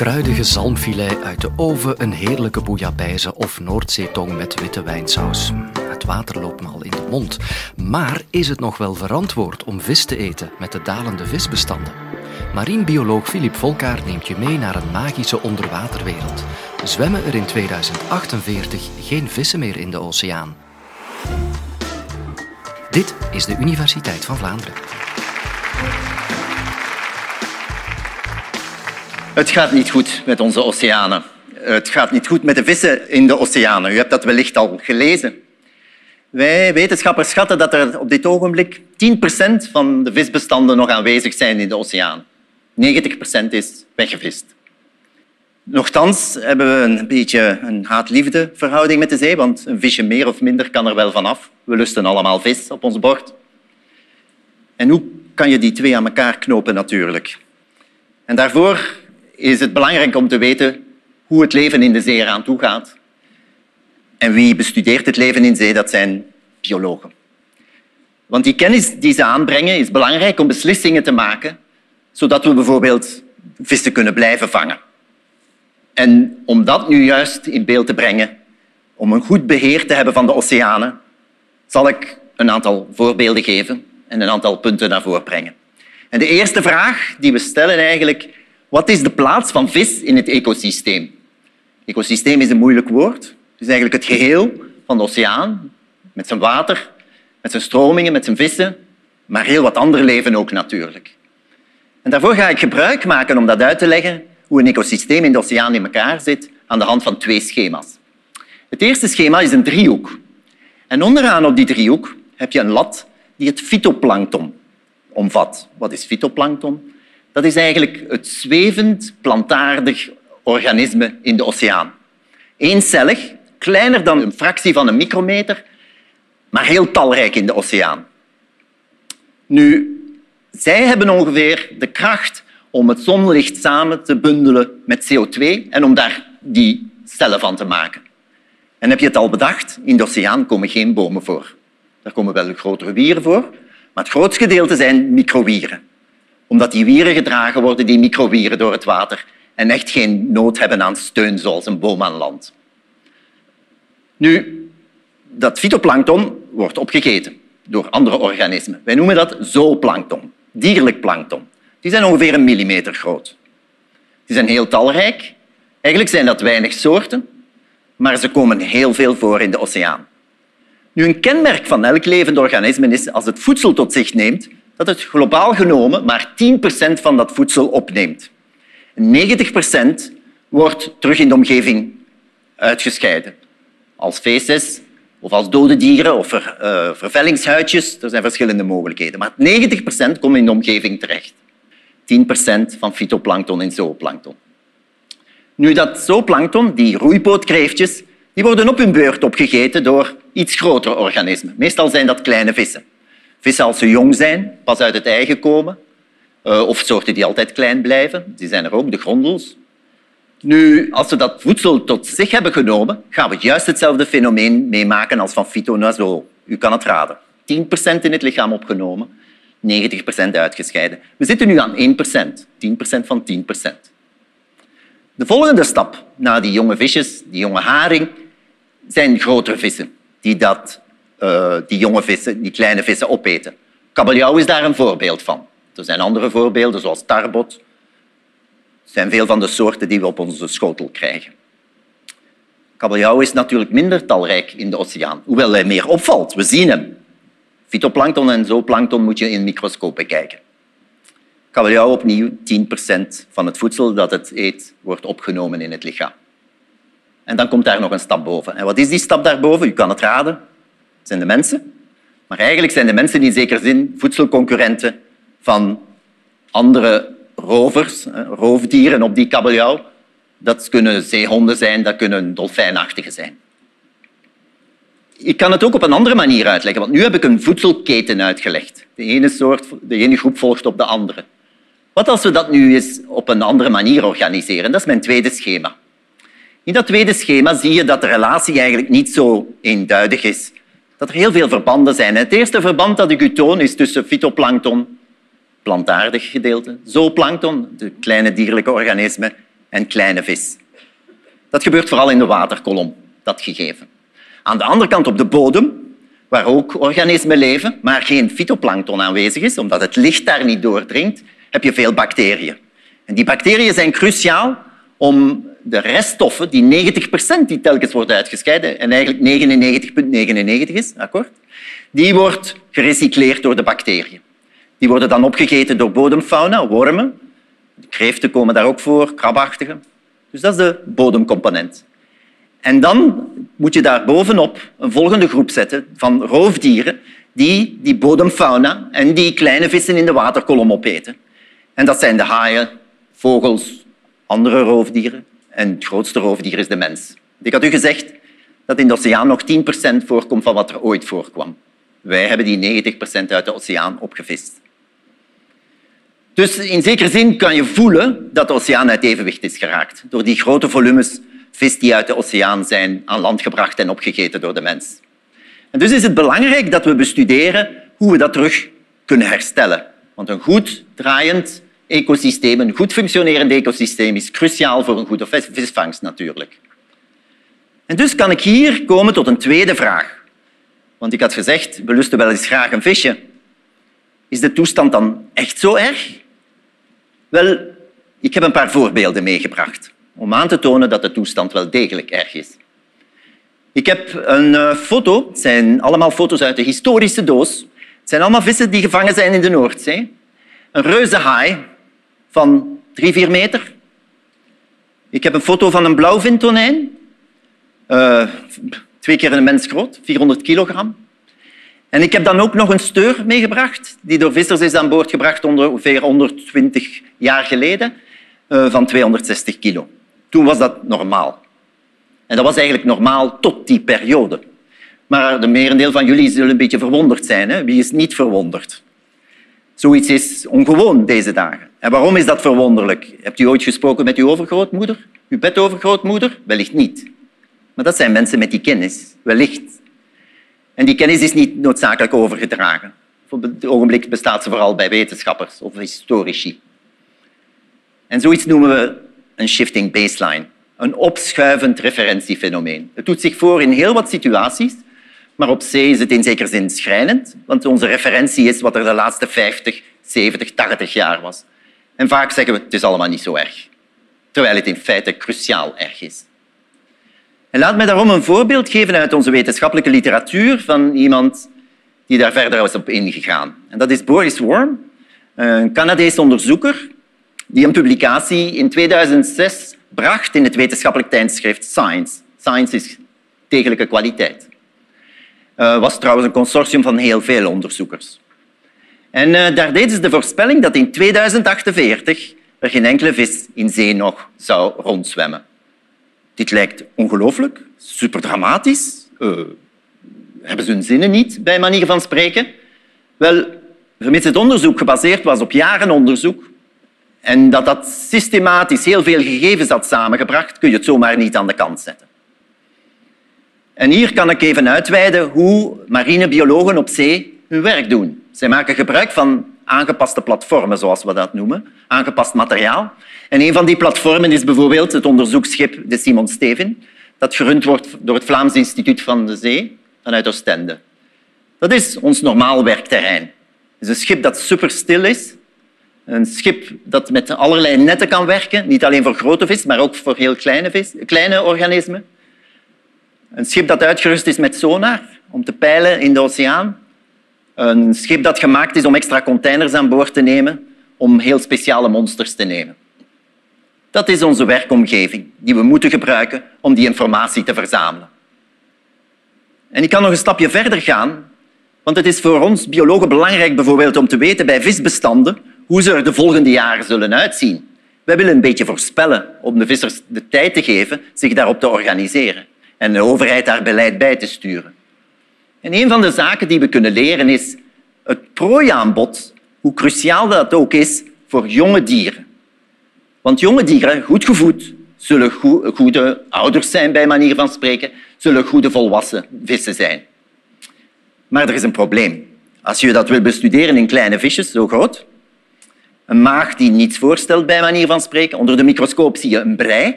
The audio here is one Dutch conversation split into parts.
kruidige zalmfilet uit de oven, een heerlijke bouillabaisse of Noordzeetong met witte wijnsaus. Het water loopt me al in de mond. Maar is het nog wel verantwoord om vis te eten met de dalende visbestanden? Marinebioloog Filip Volkaar neemt je mee naar een magische onderwaterwereld. Zwemmen er in 2048 geen vissen meer in de oceaan? Dit is de Universiteit van Vlaanderen. Het gaat niet goed met onze oceanen. Het gaat niet goed met de vissen in de oceanen. U hebt dat wellicht al gelezen. Wij wetenschappers schatten dat er op dit ogenblik 10% van de visbestanden nog aanwezig zijn in de oceaan. 90% is weggevist. Nochtans hebben we een beetje een haat-liefde verhouding met de zee, want een visje meer of minder kan er wel vanaf. We lusten allemaal vis op ons bord. En hoe kan je die twee aan elkaar knopen natuurlijk? En daarvoor is het belangrijk om te weten hoe het leven in de zee eraan toe gaat. En wie bestudeert het leven in zee? Dat zijn biologen. Want die kennis die ze aanbrengen is belangrijk om beslissingen te maken, zodat we bijvoorbeeld vissen kunnen blijven vangen. En om dat nu juist in beeld te brengen, om een goed beheer te hebben van de oceanen, zal ik een aantal voorbeelden geven en een aantal punten naar voren brengen. En de eerste vraag die we stellen eigenlijk wat is de plaats van vis in het ecosysteem? Ecosysteem is een moeilijk woord. Het is eigenlijk het geheel van de oceaan, met zijn water, met zijn stromingen, met zijn vissen, maar heel wat ander leven ook natuurlijk. En daarvoor ga ik gebruik maken om dat uit te leggen hoe een ecosysteem in de oceaan in elkaar zit aan de hand van twee schema's. Het eerste schema is een driehoek. En onderaan op die driehoek heb je een lat die het fytoplankton omvat. Wat is fytoplankton? Dat is eigenlijk het zwevend plantaardig organisme in de oceaan. Eencellig, kleiner dan een fractie van een micrometer, maar heel talrijk in de oceaan. Nu, zij hebben ongeveer de kracht om het zonlicht samen te bundelen met CO2 en om daar die cellen van te maken. En heb je het al bedacht? In de oceaan komen geen bomen voor. Daar komen wel grotere wieren voor, maar het grootste gedeelte zijn microwieren omdat die wieren gedragen worden, die microwieren, door het water en echt geen nood hebben aan steun, zoals een boom aan land. Nu, dat fytoplankton wordt opgegeten door andere organismen. Wij noemen dat zooplankton, dierlijk plankton. Die zijn ongeveer een millimeter groot. Die zijn heel talrijk. Eigenlijk zijn dat weinig soorten, maar ze komen heel veel voor in de oceaan. Nu, een kenmerk van elk levend organisme is als het voedsel tot zich neemt, dat het globaal genomen maar 10% van dat voedsel opneemt. 90% wordt terug in de omgeving uitgescheiden. Als feces of als dode dieren of ver, uh, vervellingshuidjes. Er zijn verschillende mogelijkheden. Maar 90% komt in de omgeving terecht. 10% van fytoplankton en zooplankton. Nu, dat zooplankton, die roeipootkreeftjes, die worden op hun beurt opgegeten door iets grotere organismen. Meestal zijn dat kleine vissen. Vissen als ze jong zijn, pas uit het ei gekomen, uh, of soorten die altijd klein blijven, die zijn er ook, de grondels. Nu, als we dat voedsel tot zich hebben genomen, gaan we juist hetzelfde fenomeen meemaken als van fytonazol. U kan het raden. 10% in het lichaam opgenomen, 90% uitgescheiden. We zitten nu aan 1%, 10% van 10%. De volgende stap na die jonge visjes, die jonge haring, zijn grotere vissen die dat uh, die jonge vissen, die kleine vissen opeten. Kabeljauw is daar een voorbeeld van. Er zijn andere voorbeelden, zoals tarbot. Het zijn veel van de soorten die we op onze schotel krijgen. Kabeljauw is natuurlijk minder talrijk in de oceaan, hoewel hij meer opvalt. We zien hem. Fytoplankton en zooplankton moet je in microscoop bekijken. Kabeljauw opnieuw 10% van het voedsel dat het eet wordt opgenomen in het lichaam. En dan komt daar nog een stap boven. En wat is die stap daarboven? U kan het raden zijn de mensen. Maar eigenlijk zijn de mensen in zekere zin voedselconcurrenten van andere rovers, roofdieren op die kabeljauw. Dat kunnen zeehonden zijn, dat kunnen dolfijnachtigen zijn. Ik kan het ook op een andere manier uitleggen, want nu heb ik een voedselketen uitgelegd. De ene, soort, de ene groep volgt op de andere. Wat als we dat nu eens op een andere manier organiseren? Dat is mijn tweede schema. In dat tweede schema zie je dat de relatie eigenlijk niet zo eenduidig is dat er heel veel verbanden zijn. Het eerste verband dat ik u toon is tussen fytoplankton, plantaardig gedeelte, zooplankton, de kleine dierlijke organismen, en kleine vis. Dat gebeurt vooral in de waterkolom, dat gegeven. Aan de andere kant op de bodem, waar ook organismen leven, maar geen fytoplankton aanwezig is, omdat het licht daar niet doordringt, heb je veel bacteriën. En die bacteriën zijn cruciaal om de reststoffen, die 90 procent die telkens wordt uitgescheiden, en eigenlijk 99,99 is, akkoord, die wordt gerecycleerd door de bacteriën. Die worden dan opgegeten door bodemfauna, wormen. De kreeften komen daar ook voor, krabachtigen. Dus dat is de bodemcomponent. En dan moet je daar bovenop een volgende groep zetten van roofdieren die die bodemfauna en die kleine vissen in de waterkolom opeten. En dat zijn de haaien, vogels, andere roofdieren. En het grootste roofdier is de mens. Ik had u gezegd dat in de oceaan nog 10% voorkomt van wat er ooit voorkwam. Wij hebben die 90% uit de oceaan opgevist. Dus in zekere zin kan je voelen dat de oceaan uit evenwicht is geraakt door die grote volumes vis die uit de oceaan zijn aan land gebracht en opgegeten door de mens. En dus is het belangrijk dat we bestuderen hoe we dat terug kunnen herstellen. Want een goed draaiend ecosysteem, een goed functionerend ecosysteem, is cruciaal voor een goede visvangst natuurlijk. En dus kan ik hier komen tot een tweede vraag. Want ik had gezegd, we wel eens graag een visje. Is de toestand dan echt zo erg? Wel, ik heb een paar voorbeelden meegebracht om aan te tonen dat de toestand wel degelijk erg is. Ik heb een eh, foto, het zijn allemaal foto's uit de historische doos. Het zijn allemaal vissen die gevangen zijn in de Noordzee. Een reuze haai van drie, vier meter. Ik heb een foto van een blauwvintonijn. Uh, twee keer een mens groot, 400 kilogram. En ik heb dan ook nog een steur meegebracht, die door vissers is aan boord gebracht ongeveer 120 jaar geleden, uh, van 260 kilo. Toen was dat normaal. En dat was eigenlijk normaal tot die periode. Maar de merendeel van jullie zullen een beetje verwonderd zijn. Hè? Wie is niet verwonderd? Zoiets is ongewoon deze dagen. En waarom is dat verwonderlijk? Hebt u ooit gesproken met uw overgrootmoeder? Uw bedovergrootmoeder? Wellicht niet. Maar dat zijn mensen met die kennis. Wellicht. En die kennis is niet noodzakelijk overgedragen. Op het ogenblik bestaat ze vooral bij wetenschappers of historici. En zoiets noemen we een shifting baseline, een opschuivend referentiefenomeen. Het doet zich voor in heel wat situaties, maar op zee is het in zekere zin schrijnend, want onze referentie is wat er de laatste 50, 70, 80 jaar was. Vaak zeggen we het is allemaal niet zo erg, terwijl het in feite cruciaal erg is. En laat mij daarom een voorbeeld geven uit onze wetenschappelijke literatuur van iemand die daar verder is op ingegaan. En dat is Boris Worm, een Canadees onderzoeker die een publicatie in 2006 bracht in het wetenschappelijk tijdschrift Science. Science is degelijke kwaliteit. Het uh, was trouwens een consortium van heel veel onderzoekers. En uh, daar deden ze de voorspelling dat in 2048 er geen enkele vis in zee nog zou rondzwemmen. Dit lijkt ongelooflijk, superdramatisch. Uh, hebben ze hun zinnen niet, bij manier van spreken? Wel, vermits het onderzoek gebaseerd was op jaren onderzoek, en dat dat systematisch heel veel gegevens had samengebracht, kun je het zomaar niet aan de kant zetten. En hier kan ik even uitweiden hoe marinebiologen op zee hun werk doen. Zij maken gebruik van aangepaste platformen, zoals we dat noemen, aangepast materiaal. En een van die platformen is bijvoorbeeld het onderzoeksschip de Simon Steven, dat gerund wordt door het Vlaams Instituut van de Zee vanuit Oostende. Dat is ons normaal werkterrein. Het is een schip dat superstil is, een schip dat met allerlei netten kan werken, niet alleen voor grote vis, maar ook voor heel kleine, vis, kleine organismen. Een schip dat uitgerust is met sonar om te peilen in de oceaan. Een schip dat gemaakt is om extra containers aan boord te nemen, om heel speciale monsters te nemen. Dat is onze werkomgeving die we moeten gebruiken om die informatie te verzamelen. En ik kan nog een stapje verder gaan, want het is voor ons biologen belangrijk bijvoorbeeld om te weten bij visbestanden hoe ze er de volgende jaren zullen uitzien. Wij willen een beetje voorspellen om de vissers de tijd te geven zich daarop te organiseren en de overheid daar beleid bij te sturen. En een van de zaken die we kunnen leren is het prooiaanbod, hoe cruciaal dat ook is voor jonge dieren. Want jonge dieren, goed gevoed, zullen goede ouders zijn, bij manier van spreken, zullen goede volwassen vissen zijn. Maar er is een probleem. Als je dat wil bestuderen in kleine visjes, zo groot, Een maag die niets voorstelt, bij manier van spreken. Onder de microscoop zie je een brei.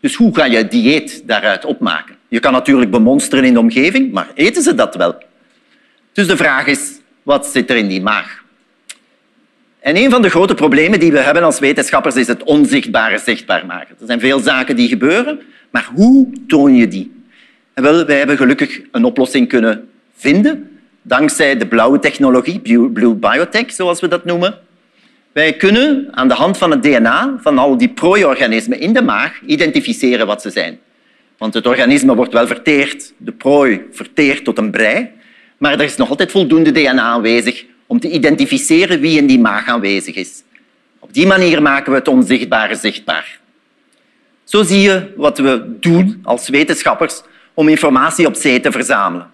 Dus hoe ga je dieet daaruit opmaken? Je kan natuurlijk bemonsteren in de omgeving, maar eten ze dat wel? Dus de vraag is, wat zit er in die maag? En een van de grote problemen die we hebben als wetenschappers is het onzichtbare zichtbaar maken. Er zijn veel zaken die gebeuren, maar hoe toon je die? En wel, wij hebben gelukkig een oplossing kunnen vinden, dankzij de blauwe technologie, Blue Biotech, zoals we dat noemen. Wij kunnen aan de hand van het DNA van al die prooi-organismen in de maag identificeren wat ze zijn. Want het organisme wordt wel verteerd, de prooi verteert tot een brei, maar er is nog altijd voldoende DNA aanwezig om te identificeren wie in die maag aanwezig is. Op die manier maken we het onzichtbare zichtbaar. Zo zie je wat we doen als wetenschappers om informatie op zee te verzamelen.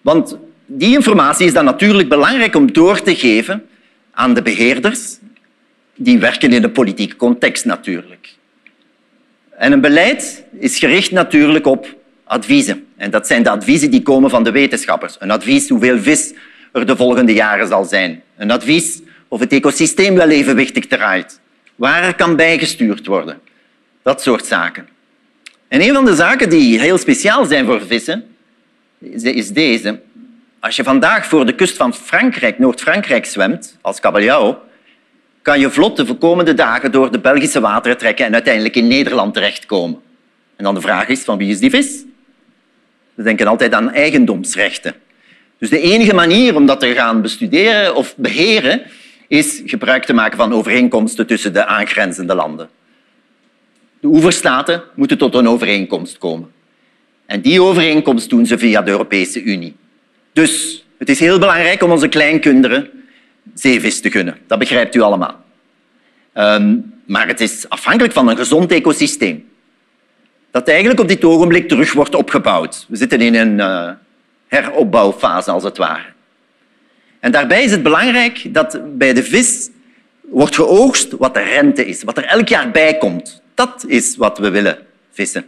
Want die informatie is dan natuurlijk belangrijk om door te geven aan de beheerders. Die werken in de politieke context natuurlijk. En een beleid is gericht natuurlijk op adviezen. En dat zijn de adviezen die komen van de wetenschappers. Een advies hoeveel vis er de volgende jaren zal zijn. Een advies of het ecosysteem wel evenwichtig draait. Waar er kan bijgestuurd worden. Dat soort zaken. En een van de zaken die heel speciaal zijn voor vissen, is deze. Als je vandaag voor de kust van Frankrijk, Noord-Frankrijk, zwemt, als kabeljauw, kan je vlot de komende dagen door de Belgische wateren trekken en uiteindelijk in Nederland terechtkomen. En dan de vraag is, van wie is die vis? We denken altijd aan eigendomsrechten. Dus de enige manier om dat te gaan bestuderen of beheren is gebruik te maken van overeenkomsten tussen de aangrenzende landen. De oeverstaten moeten tot een overeenkomst komen. En die overeenkomst doen ze via de Europese Unie. Dus het is heel belangrijk om onze kleinkinderen zeevis te gunnen. Dat begrijpt u allemaal. Ehm, maar het is afhankelijk van een gezond ecosysteem. Dat eigenlijk op dit ogenblik terug wordt opgebouwd. We zitten in een uh, heropbouwfase, als het ware. En daarbij is het belangrijk dat bij de vis wordt geoogst wat de rente is, wat er elk jaar bij komt. Dat is wat we willen vissen.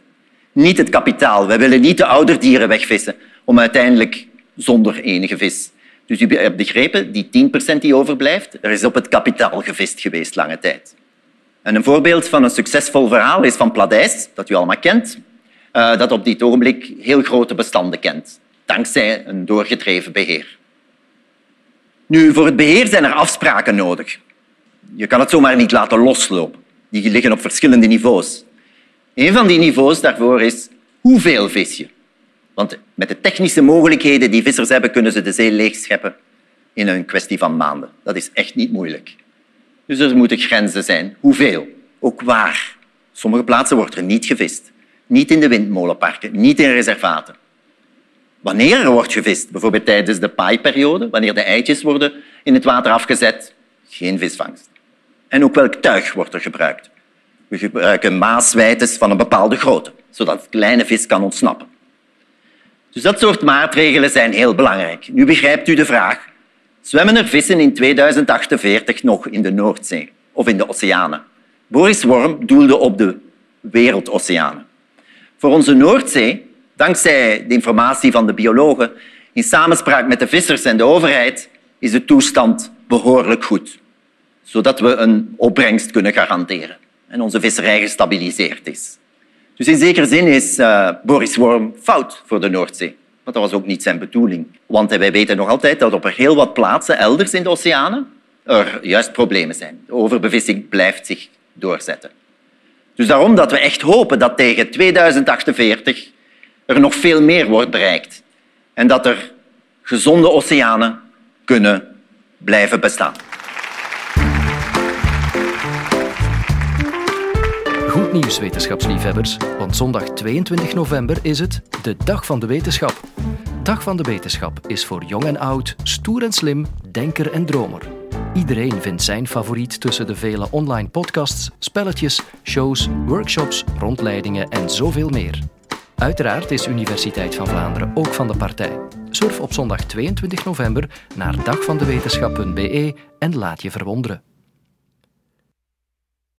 Niet het kapitaal. We willen niet de ouderdieren wegvissen om uiteindelijk zonder enige vis. Dus u hebt begrepen, die 10% die overblijft, er is op het kapitaal gevist geweest lange tijd. En een voorbeeld van een succesvol verhaal is van Pladijs, dat u allemaal kent, eh, dat op dit ogenblik heel grote bestanden kent, dankzij een doorgedreven beheer. Nu, voor het beheer zijn er afspraken nodig. Je kan het zomaar niet laten loslopen. Die liggen op verschillende niveaus. Een van die niveaus daarvoor is hoeveel vis je. Want met de technische mogelijkheden die vissers hebben, kunnen ze de zee leegscheppen in een kwestie van maanden. Dat is echt niet moeilijk. Dus er moeten grenzen zijn. Hoeveel? Ook waar. Sommige plaatsen wordt er niet gevist. Niet in de windmolenparken, niet in reservaten. Wanneer er wordt gevist, bijvoorbeeld tijdens de paaiperiode, wanneer de eitjes worden in het water afgezet, geen visvangst. En ook welk tuig wordt er gebruikt. We gebruiken maaswijtes van een bepaalde grootte, zodat kleine vis kan ontsnappen. Dus dat soort maatregelen zijn heel belangrijk. Nu begrijpt u de vraag. Zwemmen er vissen in 2048 nog in de Noordzee of in de oceanen? Boris Worm doelde op de wereldoceanen. Voor onze Noordzee, dankzij de informatie van de biologen, in samenspraak met de vissers en de overheid, is de toestand behoorlijk goed, zodat we een opbrengst kunnen garanderen en onze visserij gestabiliseerd is. Dus in zekere zin is uh, Boris Worm fout voor de Noordzee. Maar dat was ook niet zijn bedoeling. Want wij weten nog altijd dat op heel wat plaatsen elders in de oceanen er juist problemen zijn. De overbevissing blijft zich doorzetten. Dus daarom dat we echt hopen dat tegen 2048 er nog veel meer wordt bereikt. En dat er gezonde oceanen kunnen blijven bestaan. Goed nieuws, wetenschapsliefhebbers, want zondag 22 november is het de Dag van de Wetenschap. Dag van de Wetenschap is voor jong en oud, stoer en slim, denker en dromer. Iedereen vindt zijn favoriet tussen de vele online podcasts, spelletjes, shows, workshops, rondleidingen en zoveel meer. Uiteraard is Universiteit van Vlaanderen ook van de partij. Surf op zondag 22 november naar dagvandewetenschap.be en laat je verwonderen.